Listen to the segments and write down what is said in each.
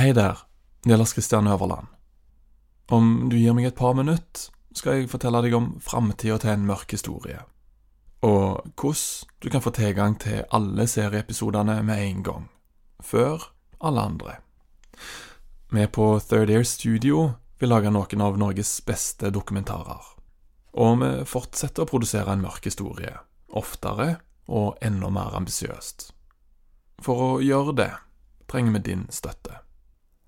Hei der, det Lars Kristian Øverland. Om du gir meg et par minutter, skal jeg fortelle deg om framtida til en mørk historie, og hvordan du kan få tilgang til alle serieepisodene med en gang, før alle andre. Vi på Third Air Studio vil lage noen av Norges beste dokumentarer, og vi fortsetter å produsere en mørk historie, oftere og enda mer ambisiøst. For å gjøre det trenger vi din støtte.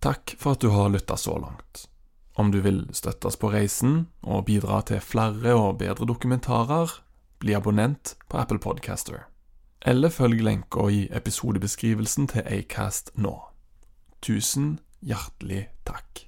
Takk for at du har lytta så langt. Om du vil støtte oss på reisen og bidra til flere og bedre dokumentarer, bli abonnent på Apple Podcaster. Eller følg lenka i episodebeskrivelsen til Acast nå. Tusen hjertelig takk.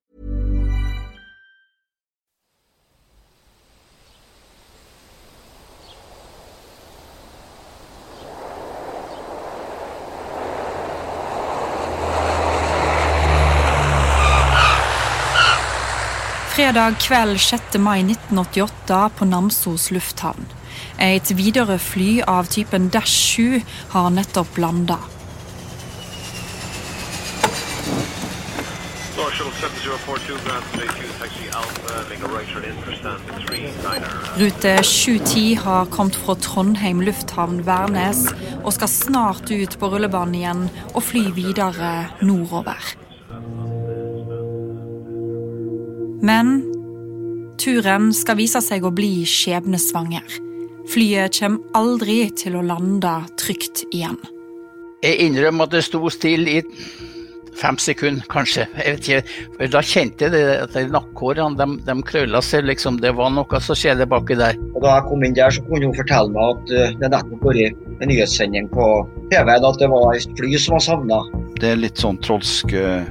Fredag kveld 6. mai 1988 på Namsos lufthavn. Et Widerøe-fly av typen Dash 7 har nettopp landa. Marshall 7042 Grand Street 2 Taxi Alpha, make a right turn in for stand 39er. Rute 710 har kommet fra Trondheim lufthavn Værnes og skal snart ut på rullebanen igjen og fly videre nordover. Men turen skal vise seg å bli skjebnesvanger. Flyet kommer aldri til å lande trygt igjen. Jeg innrømmer at det sto stille i fem sekunder, kanskje. Jeg vet ikke, for Da kjente jeg det at nakkhårene de, de krølla seg. liksom, Det var noe som skjedde baki der. Og Da jeg kom inn der, så kunne hun fortelle meg at eh, det nettopp vært en nyhetssending på TV-en at det var et fly som var savna. Det er litt sånn trolsk, uh,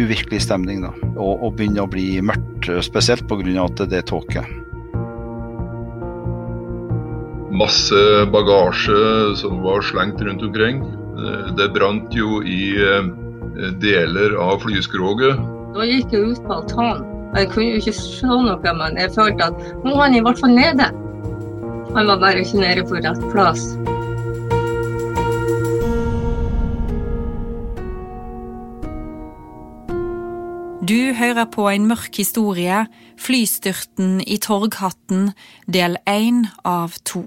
uvirkelig stemning, da. Og, og begynner å bli mørkt, spesielt pga. at det er tåke. Masse bagasje som var slengt rundt omkring. Eh, Det brant jo i eh, deler av flyskroget. Da gikk jeg ut på altanen. Jeg kunne jo ikke se noe, men jeg følte at nå er han i hvert fall nede. Han var bare ikke nede på rett plass. Du hører på en mørk historie, Flystyrten i Torghatten, del én av to.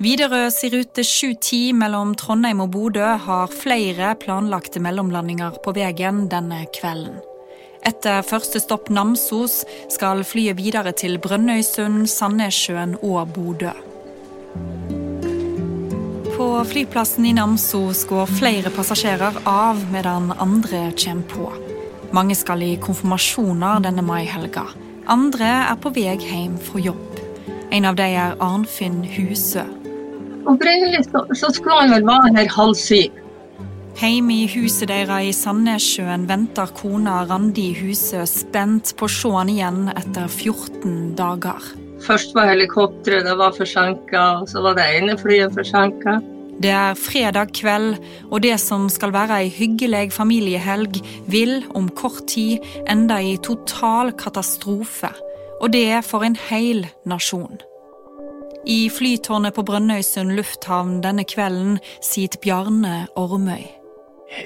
Widerøes rute 710 mellom Trondheim og Bodø har flere planlagte mellomlandinger på veien denne kvelden. Etter første stopp Namsos skal flyet videre til Brønnøysund, Sandnessjøen og Bodø. På flyplassen i Namsos går flere passasjerer av medan andre kommer på. Mange skal i konfirmasjoner denne maihelga. Andre er på vei hjem fra jobb. En av dem er Arnfinn Husø. Opprinnelig så, så skulle han vel være her halv syv. Hjemme i huset deres i Sandnessjøen venter kona Randi Husø spent på å se han igjen etter 14 dager. Først var helikopteret det var forsinka, så var det ene flyet forsinka. Det er fredag kveld, og det som skal være ei hyggelig familiehelg, vil om kort tid ende i total katastrofe. Og det er for en hel nasjon. I flytårnet på Brønnøysund lufthavn denne kvelden sitter Bjarne Ormøy.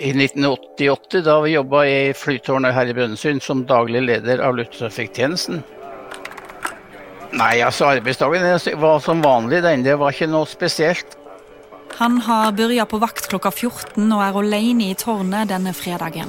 I 1988, da vi jobba i flytårnet her i Brønnøysund som daglig leder av lufttrafikktjenesten. Nei, altså arbeidsdagen var som vanlig, den. Det var ikke noe spesielt. Han har begynt på vakt klokka 14 og er alene i tårnet denne fredagen.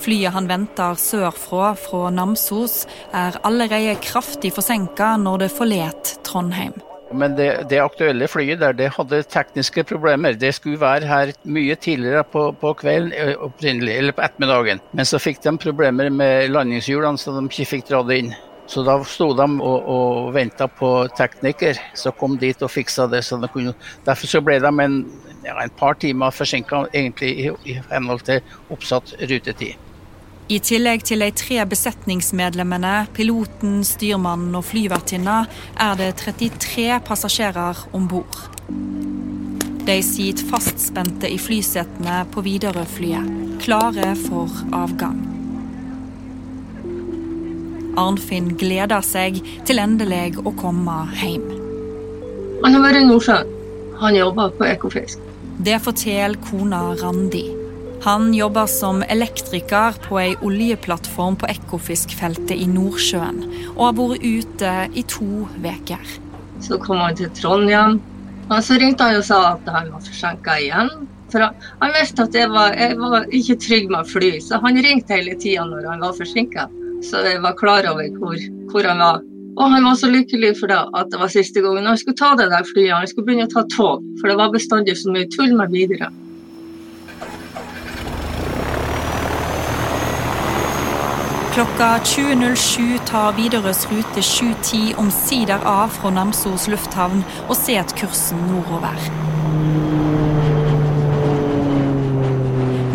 Flyet han venter sørfra, fra Namsos, er allerede kraftig forsinka når det forlater Trondheim. Men det, det, aktuelle flyet der, det hadde tekniske problemer. Det skulle være her mye tidligere på, på kvelden opprinnelig, eller på ettermiddagen. Men så fikk de problemer med landingshjulene, så de ikke fikk dra det inn. Så da sto de og, og venta på tekniker som kom dit og fiksa det. Så de kunne, derfor så ble de en, ja, en par timer forsinka i, i henhold til oppsatt rutetid. I tillegg til de tre besetningsmedlemmene, piloten, styrmannen og flyvertinna, er det 33 passasjerer om bord. De sitter fastspente i flysetene på Widerøe-flyet, klare for avgang. Arnfinn gleder seg til endelig å komme hjem. Han har vært i Nordsjøen. Han jobber på Ekofisk. Det forteller kona Randi. Han jobber som elektriker på ei oljeplattform på Ekofiskfeltet i Nordsjøen, og har vært ute i to uker. Så kom han til Trondheim, og så ringte han og sa at han var forsinka igjen. For han visste at jeg var, jeg var ikke trygg med å fly, så han ringte hele tida når han var forsinka. Så jeg var klar over hvor, hvor, han var. Og han var så lykkelig for det at det var siste gangen han skulle ta det der flyet. Han skulle begynne å ta tog, for det var bestandig så mye tull med videre. Klokka 20.07 tar Widerøes rute 710 omsider av fra Namsos lufthavn og setter kursen nordover.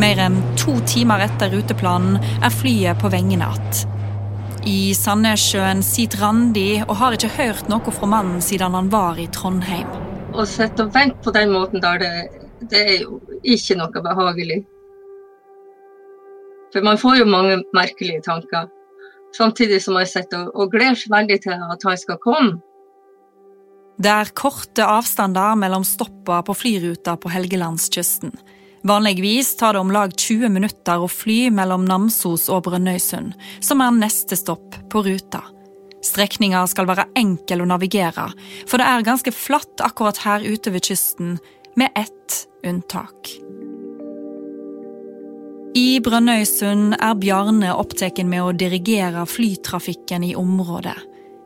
Mer enn to timer etter ruteplanen er flyet på vengene igjen. I Sandnessjøen sitter Randi og har ikke hørt noe fra mannen siden han var i Trondheim. Å sitte og vente på den måten der, det, det er jo ikke noe behagelig. For man får jo mange merkelige tanker. Samtidig som jeg sitter og gleder seg veldig til at han skal komme. Det er korte avstander mellom stoppa på flyruta på Helgelandskysten. Vanligvis tar det om lag 20 minutter å fly mellom Namsos og Brønnøysund, som er neste stopp på ruta. Strekninga skal være enkel å navigere, for det er ganske flatt akkurat her ute ved kysten, med ett unntak. I Brønnøysund er Bjarne opptatt med å dirigere flytrafikken i området.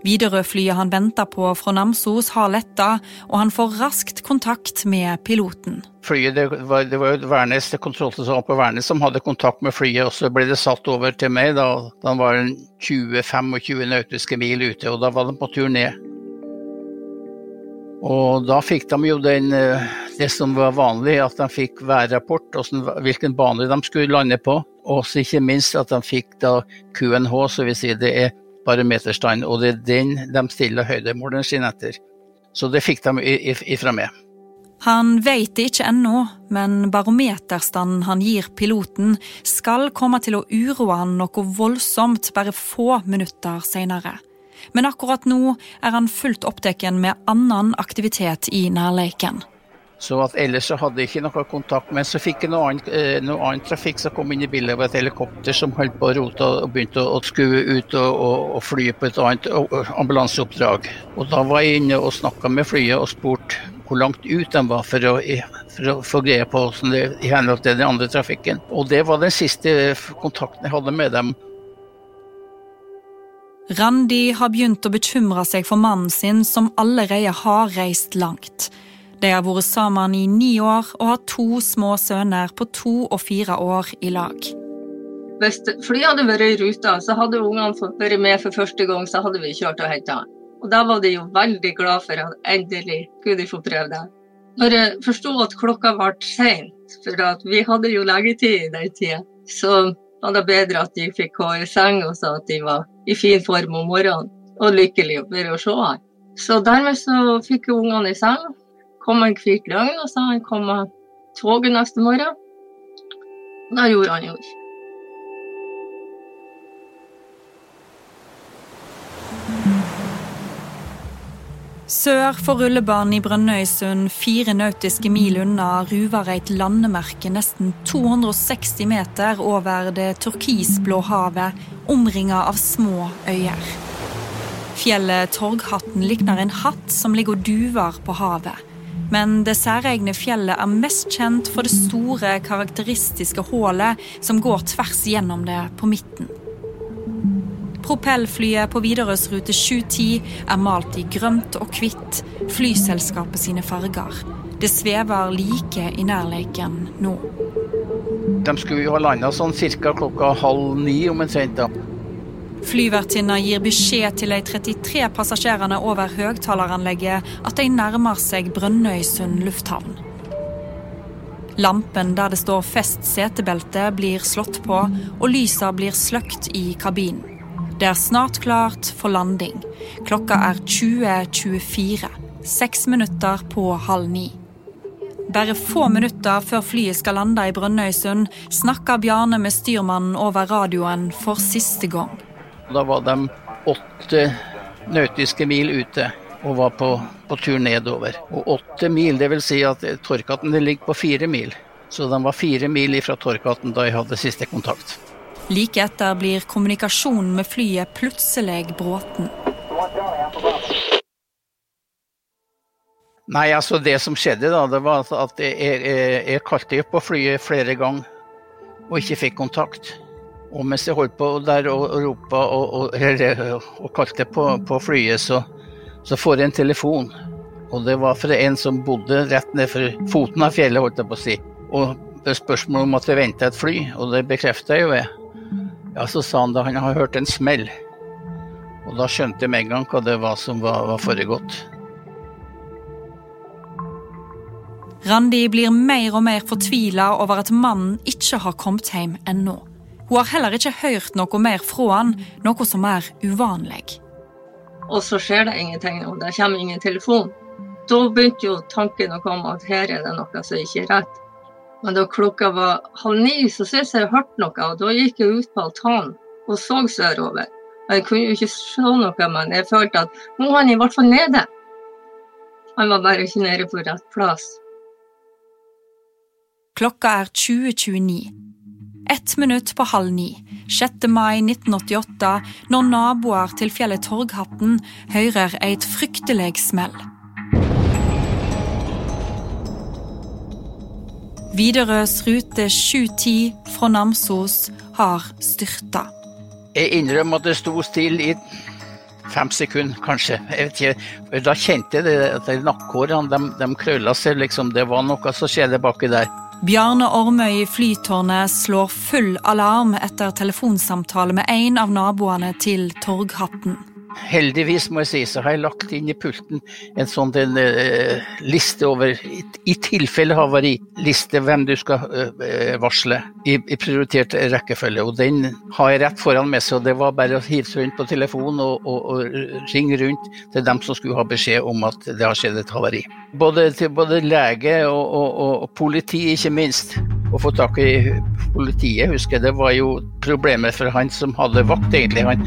Widerøe-flyet han venter på fra Namsos har letta, og han får raskt kontakt med piloten. Flyet, det var, det var Værnes, det kontrollstasjonen på Værnes som hadde kontakt med flyet, og så ble det satt over til meg da, han var 20-25 nautiske mil ute, og da var de på tur ned. Og da fikk de jo den, eh, det som var vanlig, at de fikk værrapport, hvilken bane de skulle lande på. Og ikke minst at de fikk da QNH, så vil si det er barometerstand, og det er den de stiller høydemåleren sin etter. Så det fikk de ifra meg. Han vet det ikke ennå, men barometerstanden han gir piloten, skal komme til å uroe han noe voldsomt bare få minutter senere men akkurat nå er han fullt opptatt med annen aktivitet i nærleiken. Så at Ellers så hadde jeg ikke noe kontakt, men så fikk jeg noe annen, eh, noe annen trafikk som kom inn i bildet. Det var et helikopter som holdt på å rote og begynte å skue ut og, og, og fly på et annet ambulanseoppdrag. Og Da var jeg inne og snakka med flyet og spurte hvor langt ut de var for å, for å få greie på det, i henhold til den andre trafikken. Og Det var den siste kontakten jeg hadde med dem. Randi har begynt å bekymre seg for mannen sin, som allerede har reist langt. De har vært sammen i ni år og har to små sønner på to og fire år i lag. Hvis flyet hadde vært i ruta, så hadde ungene vært med for første gang, så hadde vi kjørt og henta han. Og da var de jo veldig glad for at endelig kunne de få prøve det. Når jeg forsto at klokka ble seint, for vi hadde jo legetid i den tida, så var det bedre at de fikk gå i seng og sa at de var i fin form om morgenen og lykkelige over å se han. Så dermed så fikk ungene i seng. Kom han hvit løgn og sa han kom med toget neste morgen. Det gjorde han jo. Sør for rullebanen i Brønnøysund, fire nautiske mil unna, ruver et landemerke nesten 260 meter over det turkisblå havet, omringa av små øyer. Fjellet Torghatten likner en hatt som ligger og duver på havet. Men det særegne fjellet er mest kjent for det store, karakteristiske hullet som går tvers gjennom det på midten. Propellflyet på Widerøes rute 710 er malt i grønt og hvitt, flyselskapet sine farger. Det svever like i nærleken nå. De skulle jo ha landa sånn ca. klokka halv ni omtrent. da. Flyvertinna gir beskjed til de 33 passasjerene over høyttaleranlegget at de nærmer seg Brønnøysund lufthavn. Lampen der det står 'fest setebelte' blir slått på, og lysa blir sløkt i kabinen. Det er snart klart for landing. Klokka er 20.24. Seks minutter på halv ni. Bare få minutter før flyet skal lande i Brønnøysund, snakker Bjarne med styrmannen over radioen for siste gang. Da var de åtte nautiske mil ute og var på, på tur nedover. Og åtte mil, dvs. Si at Torkatten ligger på fire mil. Så de var fire mil ifra Torkatten da jeg hadde siste kontakt. Like etter blir kommunikasjonen med flyet plutselig bråten. Nei, altså Det som skjedde, da, det var at jeg, jeg, jeg kalte på flyet flere ganger og ikke fikk kontakt. Og mens jeg holdt på der og, og ropa og, og, og, kalte på, på flyet, så, så, får jeg en telefon. Og det var fra en som bodde rett ned for foten av fjellet, holdt jeg på å si. Og spørsmål om at vi venta et fly, og det bekrefta jo jeg. Ja, så sa han da han har hørt en smell. Og da skjønte jeg med en gang hva det var som var, var foregått. Randi blir mer og mer fortvila over at mannen ikke har kommet hjem ennå. Hun har heller ikke hørt noe mer fra han, noe som er uvanlig. Og så skjer det ingenting, og det kommer ingen telefon. Da begynte jo tanken å komme at her er det noe som ikke er rett. Men da klokka var halv ni, så syntes jeg jeg hørte noe, og da gikk jeg ut på altanen og så sørover. Jeg kunne jo ikke se noe, men jeg følte at nå er han i hvert fall nede. Han var bare ikke nede på rett plass. Klokka er 20.29. Ett minutt på halv ni, 6. mai 1988, når naboer til fjellet Torghatten hører et fryktelig smell. Widerøes rute 710 fra Namsos har styrta. Jeg innrømmer at det sto stille i fem sekunder, kanskje. Da kjente jeg at nakkehårene de, de krølla seg. liksom. Det var noe som skjedde baki der. Bjarne Ormøy i Flytårnet slår full alarm etter telefonsamtale med en av naboene til Torghatten. Heldigvis må jeg si, så har jeg lagt inn i pulten en sånn en, uh, liste over, i, i tilfelle havari, liste hvem du skal uh, varsle i, i, prioritert rekkefølge. Og den har jeg rett foran meg, så det var bare å hive rundt på telefonen og, og, og, ringe rundt til dem som skulle ha beskjed om at det har skjedd et havari. Både til både lege og, og politi, ikke minst å få tak i politiet, husker jeg. Det var jo problemet for han som hadde vakt, egentlig. Han,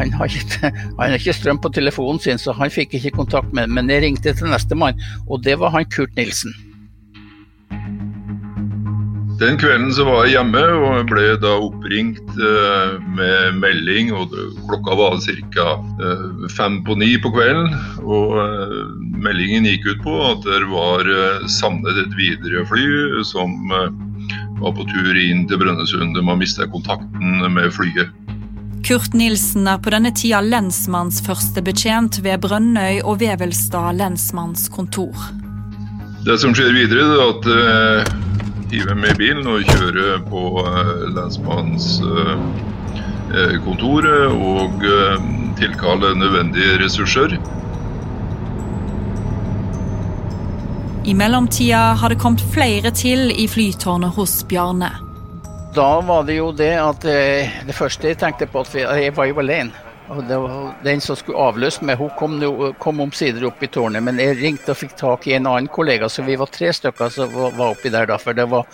han, har ikke, han har ikke strøm på telefonen sin, så han fikk ikke kontakt med Men jeg ringte til nestemann, og det var han Kurt Nilsen. Den kvelden så var jeg hjemme og ble da oppringt eh, med melding. og Klokka var ca. Eh, fem på ni på kvelden. og eh, Meldingen gikk ut på at det var samlet et Widerøe-fly som eh, var på tur inn til Brønnøysund. De har mista kontakten med flyet. Kurt Nilsen er på denne tida lensmanns førstebetjent ved Brønnøy og Vevelstad lensmannskontor. Det som skjer videre, er at jeg eh, hiver meg i bilen og kjører på eh, lensmannskontoret eh, og tilkaller nødvendige ressurser. I mellomtida har det kommet flere til i flytårnet hos Bjarne. Da var det jo det at eh, det første jeg tenkte på, at jeg var jo alene. Og Den som skulle avløse meg, hun kom, kom omsider opp i tårnet. Men jeg ringte og fikk tak i en annen kollega, så vi var tre stykker som var oppi der. da, For det var,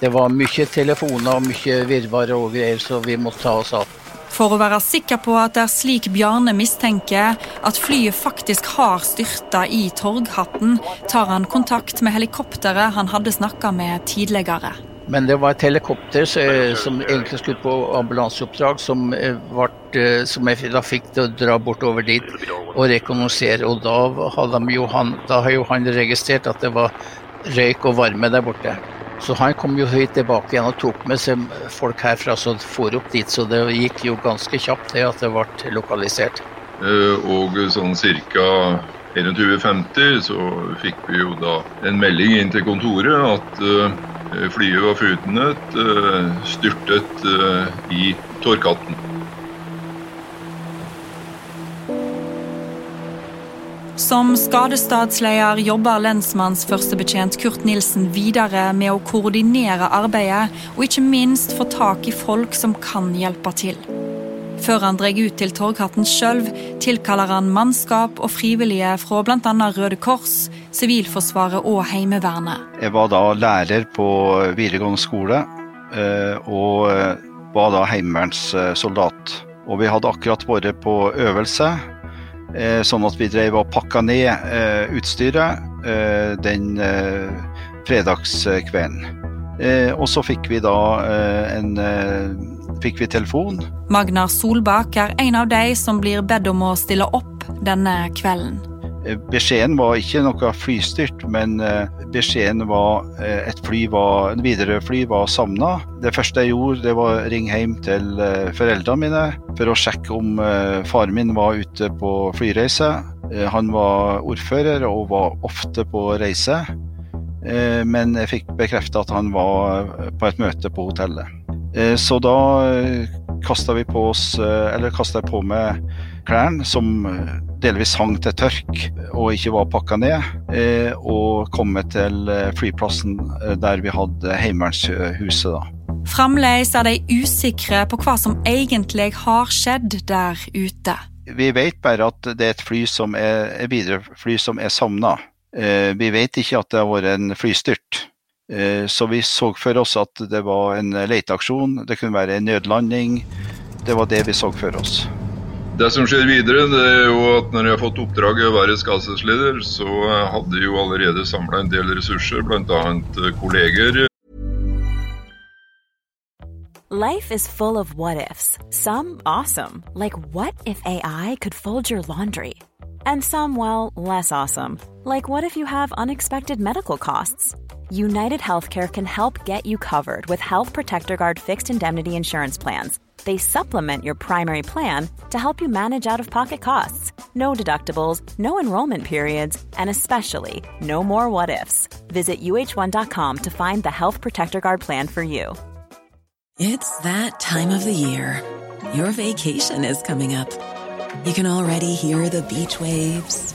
det var mye telefoner og mye virvar og greier, så vi måtte ta oss av. For å være sikker på at det er slik Bjarne mistenker, at flyet faktisk har styrta i Torghatten, tar han kontakt med helikopteret han hadde snakka med tidligere. Men det var et helikopter som egentlig skulle på ambulanseoppdrag, som, eh, ble, som jeg da fikk til å dra bortover dit og rekognosere. Og da, hadde han, da har jo han registrert at det var røyk og varme der borte. Så han kom jo høyt tilbake igjen og tok med seg folk herfra som for opp dit. Så det gikk jo ganske kjapt det at det ble lokalisert. Eh, og sånn ca. 21.50 så fikk vi jo da en melding inn til kontoret at eh, flyet var forutnet eh, styrtet i Torkatten. Som skadestadsleder jobber lensmannsførstebetjent Kurt Nilsen videre med å koordinere arbeidet, og ikke minst få tak i folk som kan hjelpe til. Før han drar ut til Torghatten sjøl, tilkaller han mannskap og frivillige fra bl.a. Røde Kors, Sivilforsvaret og Heimevernet. Jeg var da lærer på videregående skole, eh, og eh, var da heimevernssoldat. Og vi hadde akkurat vært på øvelse sånn at vi drev og pakka ned eh, utstyret eh, den fredagskvelden. Og så fikk vi da en fikk vi telefon. Magnar Solbakk er en av de som blir bedt om å stille opp denne kvelden. Eh, beskjeden var ikke noe flystyrt, men eh, beskjeden var eh, et fly var, en Widerøe-fly var savna. Det første jeg gjorde, det var å ringe hjem til foreldrene mine for å sjekke om faren min var ute på flyreise. Han var ordfører og var ofte på reise, men jeg fikk bekrefta at han var på et møte på hotellet. Så da kasta kasta jeg på meg klærne som delvis hang til tørk og ikke var pakka ned, eh, og kommet til eh, flyplassen eh, der vi hadde Heimevernshuset. da. Fremdeles er de usikre på hva som egentlig har skjedd der ute. Vi vet bare at det er et fly som er, et videre fly som er savna. Vi vet ikke at det har vært en flystyrt. Så vi så for oss at det var en leteaksjon, det kunne være en nødlanding. Det var det vi så for oss. Det som skjer videre, det er jo at når jeg har fått oppdraget å være skadestesleder, så hadde jeg jo allerede samla en del ressurser, bl.a. Eh, kolleger. Life is full of what ifs. Some awesome, like what if AI could fold your laundry? And some, well, less awesome, like what if you have unexpected medical costs? United Healthcare can help get you covered with Health Protector Guard fixed indemnity insurance plans they supplement your primary plan to help you manage out of pocket costs. No deductibles, no enrollment periods, and especially no more what ifs. Visit uh1.com to find the Health Protector Guard plan for you. It's that time of the year. Your vacation is coming up. You can already hear the beach waves,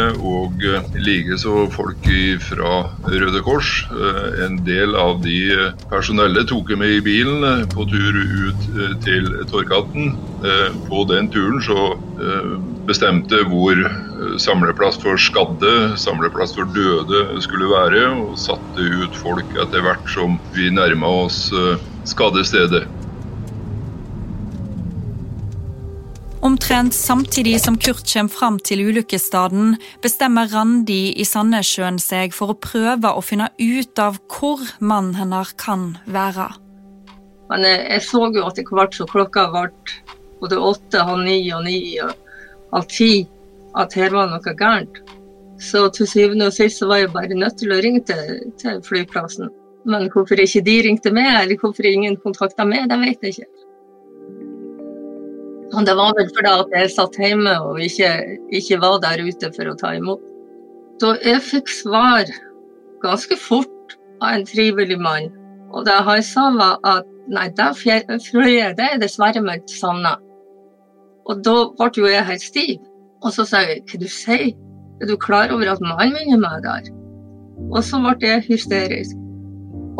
Og eh, likeså folk fra Røde Kors. Eh, en del av de personellet personelle tok med i bilen på tur ut til Torkatten. På den turen så bestemte hvor eh, samleplass for skadde, samleplass for døde skulle være, og satte ut folk etter hvert som vi nærma oss eh, skadestedet. Omtrent samtidig som Kurt kommer fram til ulykkesstedet, bestemmer Randi i Sandnessjøen seg for å prøve å finne ut av hvor mannen hennes kan være. Men jeg, jeg så jo at etter hvert så klokka ble både åtte, halv ni og ni og halv ti at her var noe gærent. Så til syvende og sist var jeg bare nødt til å ringe til, til flyplassen. Men hvorfor ikke de ringte meg, eller hvorfor ingen kontakta meg, det vet jeg ikke. Og det var vel fordi at jeg satt hjemme og ikke, ikke var der ute for å ta imot. Så jeg fikk svar ganske fort av en trivelig mann. Og det han sa, var at nei, det flyet det er dessverre meldt savna. Og da ble jo jeg helt stiv. Og så sa jeg hva du sier, er du klar over at mannen min er med der? Og så ble jeg hysterisk.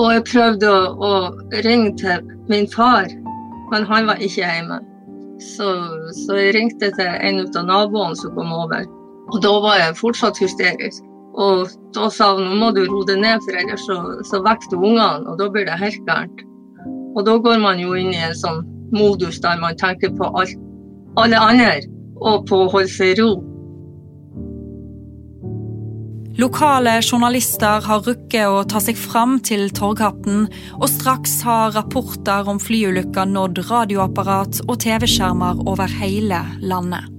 Og jeg prøvde å, å ringe til min far, men han var ikke hjemme. Så, så, jeg ringte til en av naboene som kom over. Og da var jeg fortsatt hysterisk. Og da sa hun nå må du roe deg ned, for ellers så, så vekker du ungene, og da blir det helt gærent. Og da går man jo inn i en sånn modus der man tenker på alt, alle andre, og på å holde seg i ro. Lokale journalister har rukket å ta seg fram til Torghatten, og straks har rapporter om flyulykka nådd radioapparat og TV-skjermer over hele landet.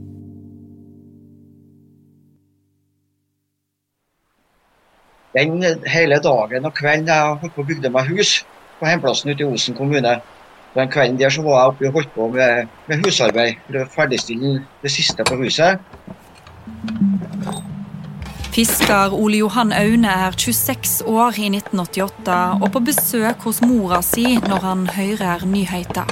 Den hele dagen og kvelden jeg holdt på å bygde meg hus på hjemplassen ute i Osen kommune. Den kvelden der så var jeg oppe og holdt på med, med husarbeid for å ferdigstille det siste på huset. Fisker Ole Johan Aune er 26 år i 1988 og på besøk hos mora si når han hører nyheter.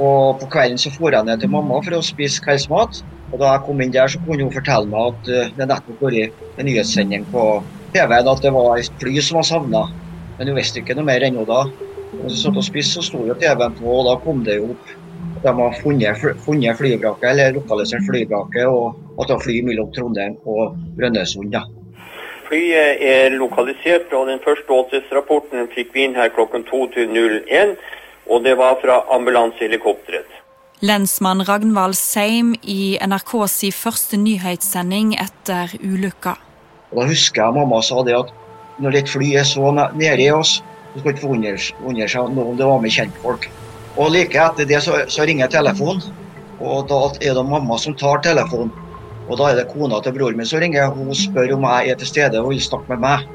Og På kvelden så for jeg ned til mamma for å spise kveldsmat. Og Da jeg kom inn der, så kunne hun fortelle meg at eh, det nettopp vært en nyhetssending på TV-en at det var et fly som var savna. Men hun visste ikke noe mer ennå da. Og så satt og spiste, så sto jo TV-en på, og da kom det jo opp at de har funnet, funnet flyvraket, eller lokalisert flyvraket, og at det var fly mellom Trondheim og Brønnøysund. Flyet er lokalisert, og den første åstedsrapporten fikk vi inn her klokken 22.01. Og det var fra ambulansehelikopteret. Lensmann Ragnvald Seim i NRKs første nyhetssending etter ulykka. Da husker jeg mamma sa det at når et fly er så nede i oss, så skal ikke forundre seg om det var med kjentfolk. Og like etter det så, så ringer telefonen, og da er det mamma som tar telefonen. Og da er det kona til broren min som ringer. Hun spør om jeg er til stede og vil snakke med meg.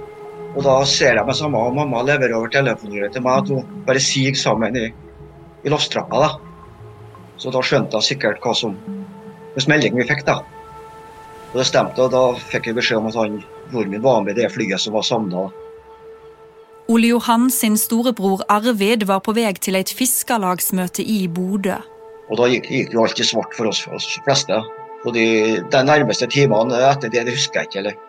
Og da ser jeg meg sammen, og mamma leverer over telefonnummeret til meg at hun bare siger sammen i, i loftrappa. da. Så da skjønte jeg sikkert hva som hvilken melding vi fikk. da. Og det stemte, og da fikk jeg beskjed om at han, broren min var med i det flyet som var savna. Ole Johan sin storebror Arvid var på vei til et fiskerlagsmøte i Bodø. Og da gikk, gikk jo alt i svart for oss, for oss fleste. Og de, de nærmeste timene etter det, det husker jeg ikke. heller.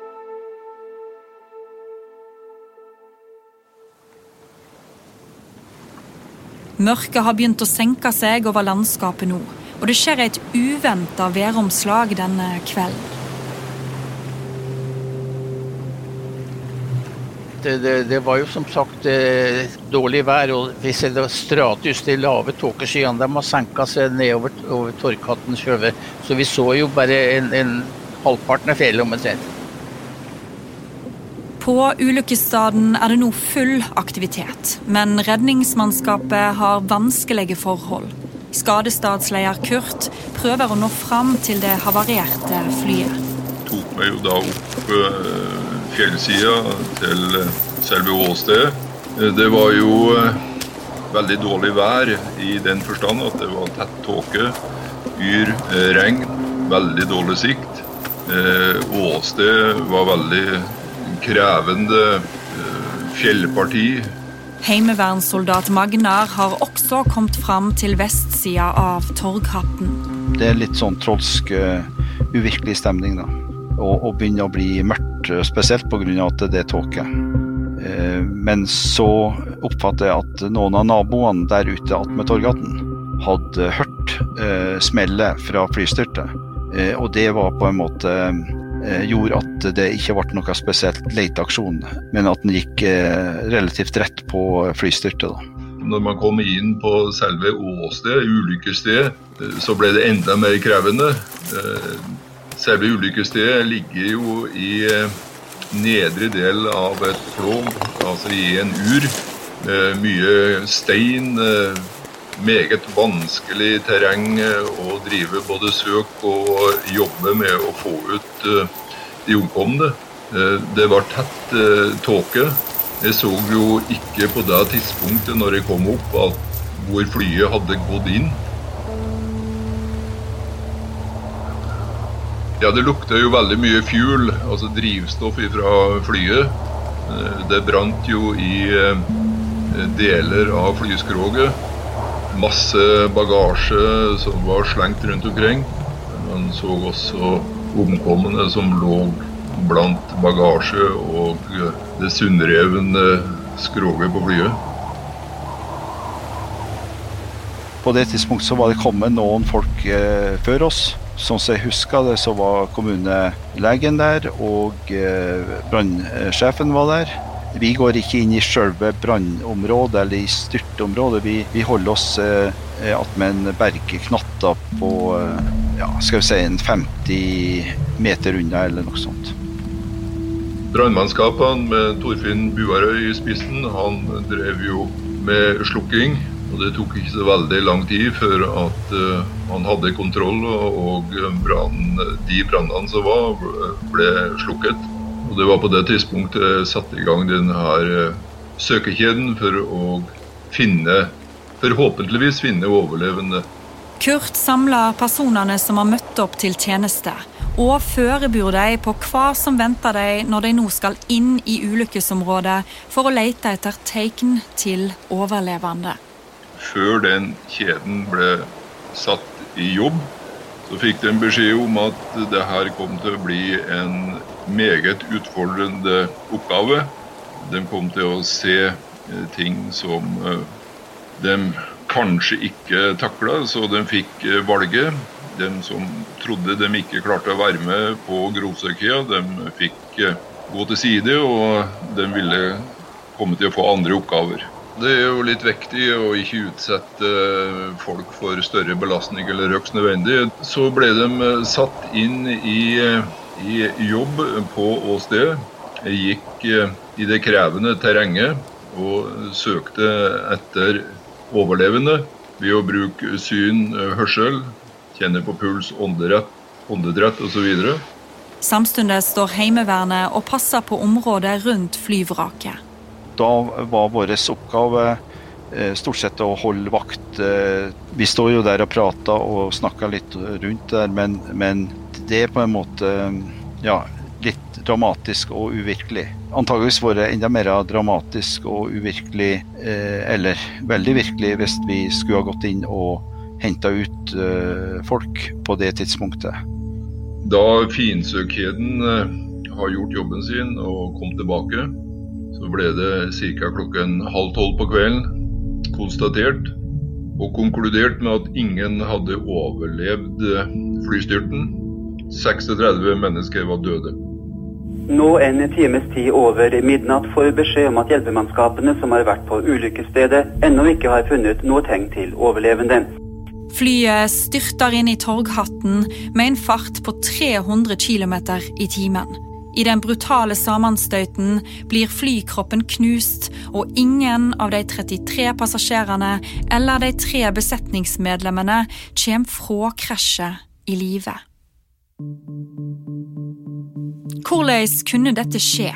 Mørket har begynt å senke seg over landskapet nå, og det skjer et uventa væromslag denne kvelden. Det, det, det, var jo som sagt eh, dårlig vær, og vi ser det stratus, de lave tåkeskyene, de har senka seg nedover over Torghatten sjøve. Så vi så jo bare en, en halvparten av fjellet omtrent. På ulykkesstedet er det nå full aktivitet, men redningsmannskapet har vanskelige forhold. Skadestadsleder Kurt prøver å nå fram til det havarerte flyet. Tok meg jo da opp uh, fjellsida til selve åstedet. Det var jo veldig dårlig vær i den forstand at det var tett tåke, yr, uh, regn, veldig dårlig sikt. Åsted var veldig krevende fjellparti. Heimevernssoldat Magnar har også kommet fram til vestsida av Torghatten. Det er litt sånn trolsk, uvirkelig stemning, da. Og, og begynner å bli mørkt, spesielt pga. at det er tåke. Men så oppfatter jeg at noen av naboene der ute attmed Torghatten hadde hørt smellet fra flystyrtet Eh, og det var på en måte eh, gjorde at det ikke ble noe spesielt leteaksjon, men at den gikk eh, relativt rett på flystyrtet. Når man kom inn på selve åstedet, ulykkesstedet, eh, så ble det enda mer krevende. Eh, Selve ulykkesstedet ligger jo i eh, nedre del av et flom, altså i en ur. Eh, Mye stein, eh, meget vanskelig terreng eh, å drive både søk og jobbe med å få ut eh, de omkomne. Eh, Det var tett tåke. Jeg så jo ikke på det tidspunktet når jeg kom opp at hvor flyet hadde gått inn. Ja, det lukta jo veldig mye fuel, altså drivstoff fra flyet. Det brant jo i deler av flyskroget. Masse bagasje som var slengt rundt omkring. Man så også omkomne som lå blant bagasje og eh, det sundrevne skroget på flyet. På det tidspunktet så var det kommet noen folk eh, før oss. Sånn som jeg husker det, så var kommunelegen der, og eh, brannsjefen var der. Vi går ikke inn i selve brannområdet eller i styrteområdet. Vi, vi holder oss eh, attmed en bergknatta på eh, ja, skal vi si en 50 meter unna, eller noe sånt. Brannmannskapene med Torfinn Buarøy i spissen, han drev jo med slukking. Og det tok ikke så veldig lang tid før at uh, han hadde kontroll, og, og brann, de brannene som var, ble slukket. Og det var på det tidspunktet jeg satte i gang denne her eh, søkekjeden for å finne, forhåpentligvis finne overlevende. Kurt samler personene som har møtt opp til tjeneste, og forbereder dem på hva som venter dem når de nå skal inn i ulykkesområdet for å lete etter tegn til overlevende. Før den kjeden ble satt i jobb, så fikk de beskjed om at det her kom til å bli en meget utfordrende oppgave. De kom til å se eh, ting som eh, de kanskje ikke takla, så de fikk eh, valget. De som trodde de ikke klarte å være med på Grovsøkøya, de fikk gå til side, og de ville komme til å få andre oppgaver. Det er jo litt viktig å ikke utsette folk for større belastning eller røks nødvendig. Så ble de satt inn i, i jobb på åstedet. Jeg gikk eh, i det krevende terrenget og søkte etter overlevende ved å bruke syn, eh, hørsel, kjenne på puls, åndedrett, åndedrett osv. Samtidig står Heimevernet og passer på området rundt flyvraket. Da var vår oppgave eh, stort sett å holde vakt. Vi står jo der og prater og snakker litt rundt der, men, men det på en måte ja, litt dramatisk og uvirkelig. Antageligvis vært enda mer dramatisk og uvirkelig, eh, eller veldig virkelig, hvis vi skulle ha gått inn og henta ut eh, folk på det tidspunktet. Da finsøkkjeden eh, har gjort jobben sin og kom tilbake, så ble det ca. klokken halv tolv på kvelden konstatert og konkludert med at ingen hadde overlevd eh, flystyrten. 36 mennesker var døde. Nå en times tid over midnatt får vi beskjed om at hjelpemannskapene som har vært på ulykkesstedet, ennå ikke har funnet noe tegn til overlevende. Flyet styrter inn i Torghatten med en fart på 300 km i timen. I den brutale sammenstøyten blir flykroppen knust, og ingen av de 33 passasjerene eller de tre besetningsmedlemmene kommer fra krasjet i live. Hvordan kunne dette skje?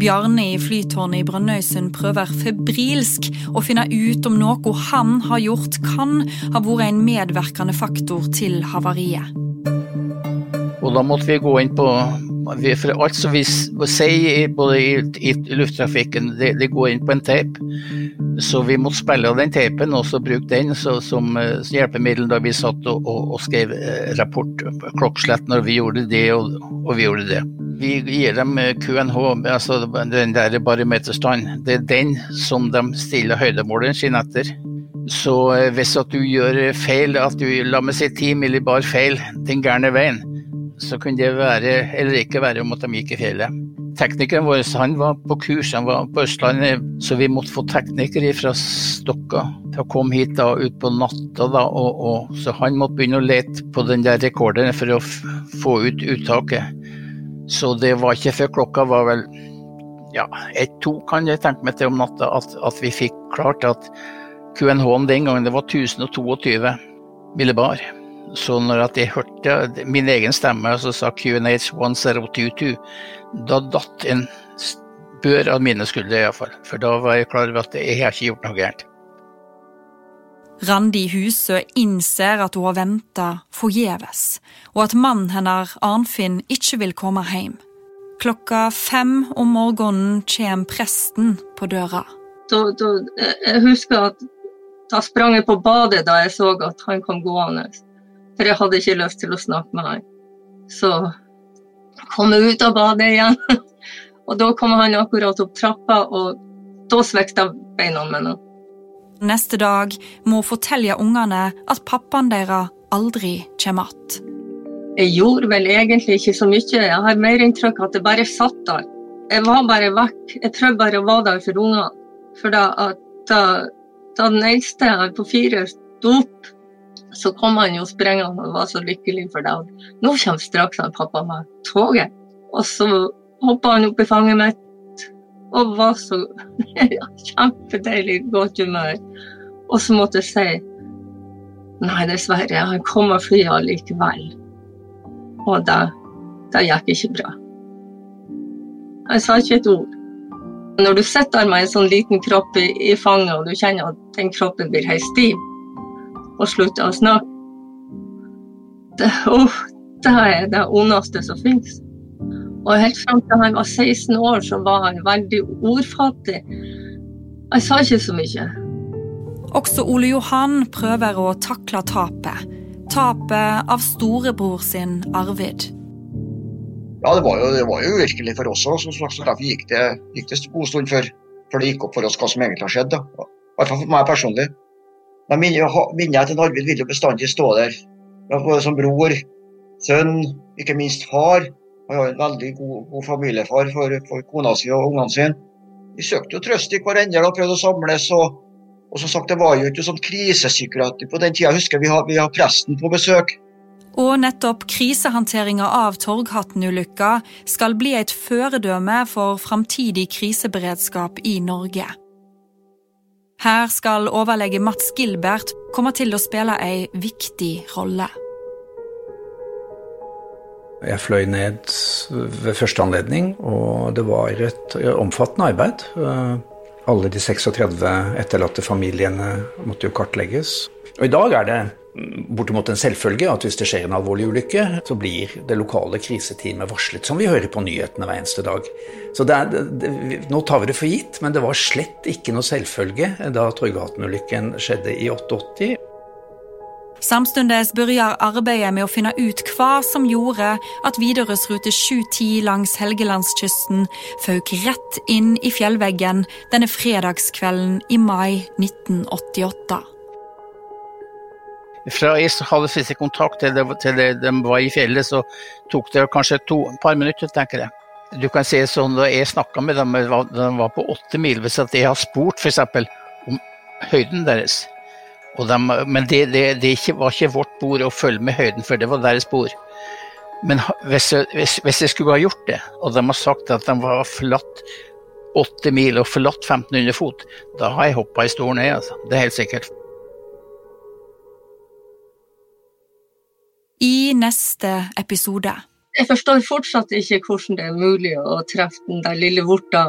Bjarne i flytårnet i Brønnøysund prøver febrilsk å finne ut om noe han har gjort kan ha vært en medvirkende faktor til havariet. Og da måtte vi gå inn på For alt som vi sier både i, i lufttrafikken, det, det går inn på en tape. Så vi måtte spille av den tapen og så bruke den så, som eh, hjelpemiddel da vi satt og, og, og skrev eh, rapport klokkslett når vi gjorde det og, og vi gjorde det. Vi gir dem eh, QNH, altså den der barometerstand. Det er den som de stiller høydemåleren sin etter. Så eh, hvis at du gjør feil, at du la meg si ti millibar feil den gærne veien, så kunne det være eller ikke være om at de gikk i fjellet. Teknikeren vår han var på kurs, han var på Østlandet, så vi måtte få teknikere fra Stokka til å komme hit da, ut på natta. Da, og, og, så han måtte begynne å lete på den der rekorderen for å få ut uttaket. Så det var ikke før klokka var vel ja, ett-to, kan jeg tenke meg til om natta, at, at vi fikk klart at QNH-en den gangen det var 1022 millibar. Så når jeg hørte min egen stemme som sa QNH 1022, da datt en bør av mine skuldre iallfall. For da var jeg klar over at jeg har ikke gjort noe gærent. Randi Husø innser at hun har venta forgjeves, og at mannen hennes Arnfinn ikke vil komme hjem. Klokka fem om morgenen kommer presten på døra. Da, da, jeg husker at da sprang jeg på badet da jeg så at han kom gående. For jeg hadde ikke lyst til å snakke med han. Så kom jeg ut av badet igjen. Og da kom han akkurat opp trappa, og da svikta beina mine. Neste dag må hun fortelle ungene at pappaen deres aldri kommer igjen. Jeg gjorde vel egentlig ikke så mye. Jeg har mer inntrykk av at jeg bare satt der. Jeg var bare vekk. Jeg prøvde bare å være der for ungene. For da, da, da den eldste her på fire sto opp, så kom han jo sprengende og var så lykkelig for det. Nå kommer straks han pappa med toget. Og så hoppa han opp i fanget mitt og var så kjempedeilig godt humør. Og så måtte jeg si nei, dessverre, han kom av flyet allikevel. Og det, det gikk ikke bra. Jeg sa ikke et ord. Når du sitter med en sånn liten kropp i, i fanget, og du kjenner at den kroppen blir helt stiv, og slutte å snakke det, oh, det er det ondeste som finnes. Og helt fram til han var 16 år, så var han veldig ordfattig. Jeg sa ikke så mye. Også Ole Johan prøver å takle tapet. Tapet av storebror sin Arvid. Ja, det var jo, det var jo uvirkelig for oss òg, så, så, derfor gikk det, gikk det en god stund før, før, det gikk opp for oss hva som egentlig har skjedd. I hvert fall for meg personlig. Men jeg til Arvid vil jo bestandig stå der. Både som bror, sønn, ikke minst far. Han har en veldig god, god familiefar for, for, kona si og ungene sine. Vi søkte jo trøst i hverandre og prøvde å samles. og og som sagt, Det var jo ikke sånn krisepsykiatri på den tida. Jeg husker vi har, vi har presten på besøk. Og nettopp krisehåndteringa av Torghatten-ulykka skal bli et føredømme for framtidig kriseberedskap i Norge. Her skal overlege Mats Gilbert komme til å spille ei viktig rolle. Jeg fløy ned ved første anledning, og det var et omfattende arbeid. Alle de 36 etterlatte familiene måtte jo kartlegges. Og i dag er det bortimot en selvfølge at hvis det skjer en alvorlig ulykke, så blir det lokale kriseteamet varslet, som vi hører på nyhetene hver eneste dag. Så det er, det, Nå tar vi det for gitt, men det var slett ikke noe selvfølge da Torghatten-ulykken skjedde i 88. Samtidig begynner arbeidet med å finne ut hva som gjorde at Widerøes rute 710 langs Helgelandskysten føk rett inn i fjellveggen denne fredagskvelden i mai 1988. Fra jeg hadde siste kontakt til, det, til det, de var i fjellet, så tok det kanskje to, par minutter, tenker jeg. Du kan si sånn, Da jeg snakka med dem de var på åtte mil, hvis jeg har spurt f.eks. om høyden deres de, men det, det, var ikke vårt bord å følge med høyden, for det var deres bord. Men hvis, hvis, hvis jeg skulle ha gjort det, og de har sagt at de var forlatt åtte mil og forlatt 1500 fot, da har jeg hoppa i stolen, jeg, altså. Det er helt sikkert. I neste episode. Jeg forstår fortsatt ikke hvordan det er mulig å treffe den der lille vorta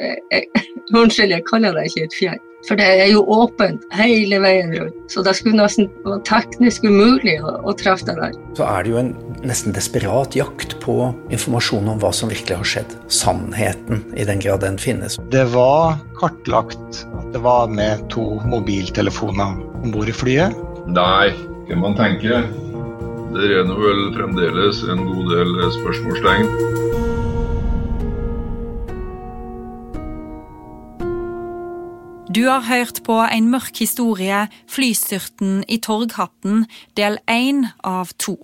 eh, Unnskyld, jeg kaller det ikke et fjell. For det er jo åpent hele veien rundt. Så det skulle nesten være teknisk umulig å, å, treffe det der. Så er det jo en nesten desperat jakt på informasjon om hva som virkelig har skjedd. Sannheten, i den grad den finnes. Det var kartlagt at det var med to mobiltelefoner om bord i flyet. Nei, kunne man tenke. Det rener vel fremdeles en god del spørsmålstegn. Du har hørt på En mørk historie, flystyrten i Torghatten, del én av to.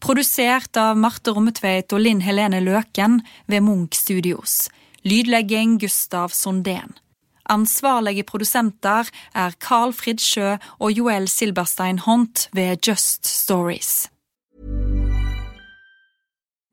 Produsert av Marte Rommetveit og Linn Helene Løken ved Munch Studios. Lydlegging Gustav Sondén. Ansvarlige produsenter er Carl Fridsjø og Joel Silberstein Hont ved Just Stories.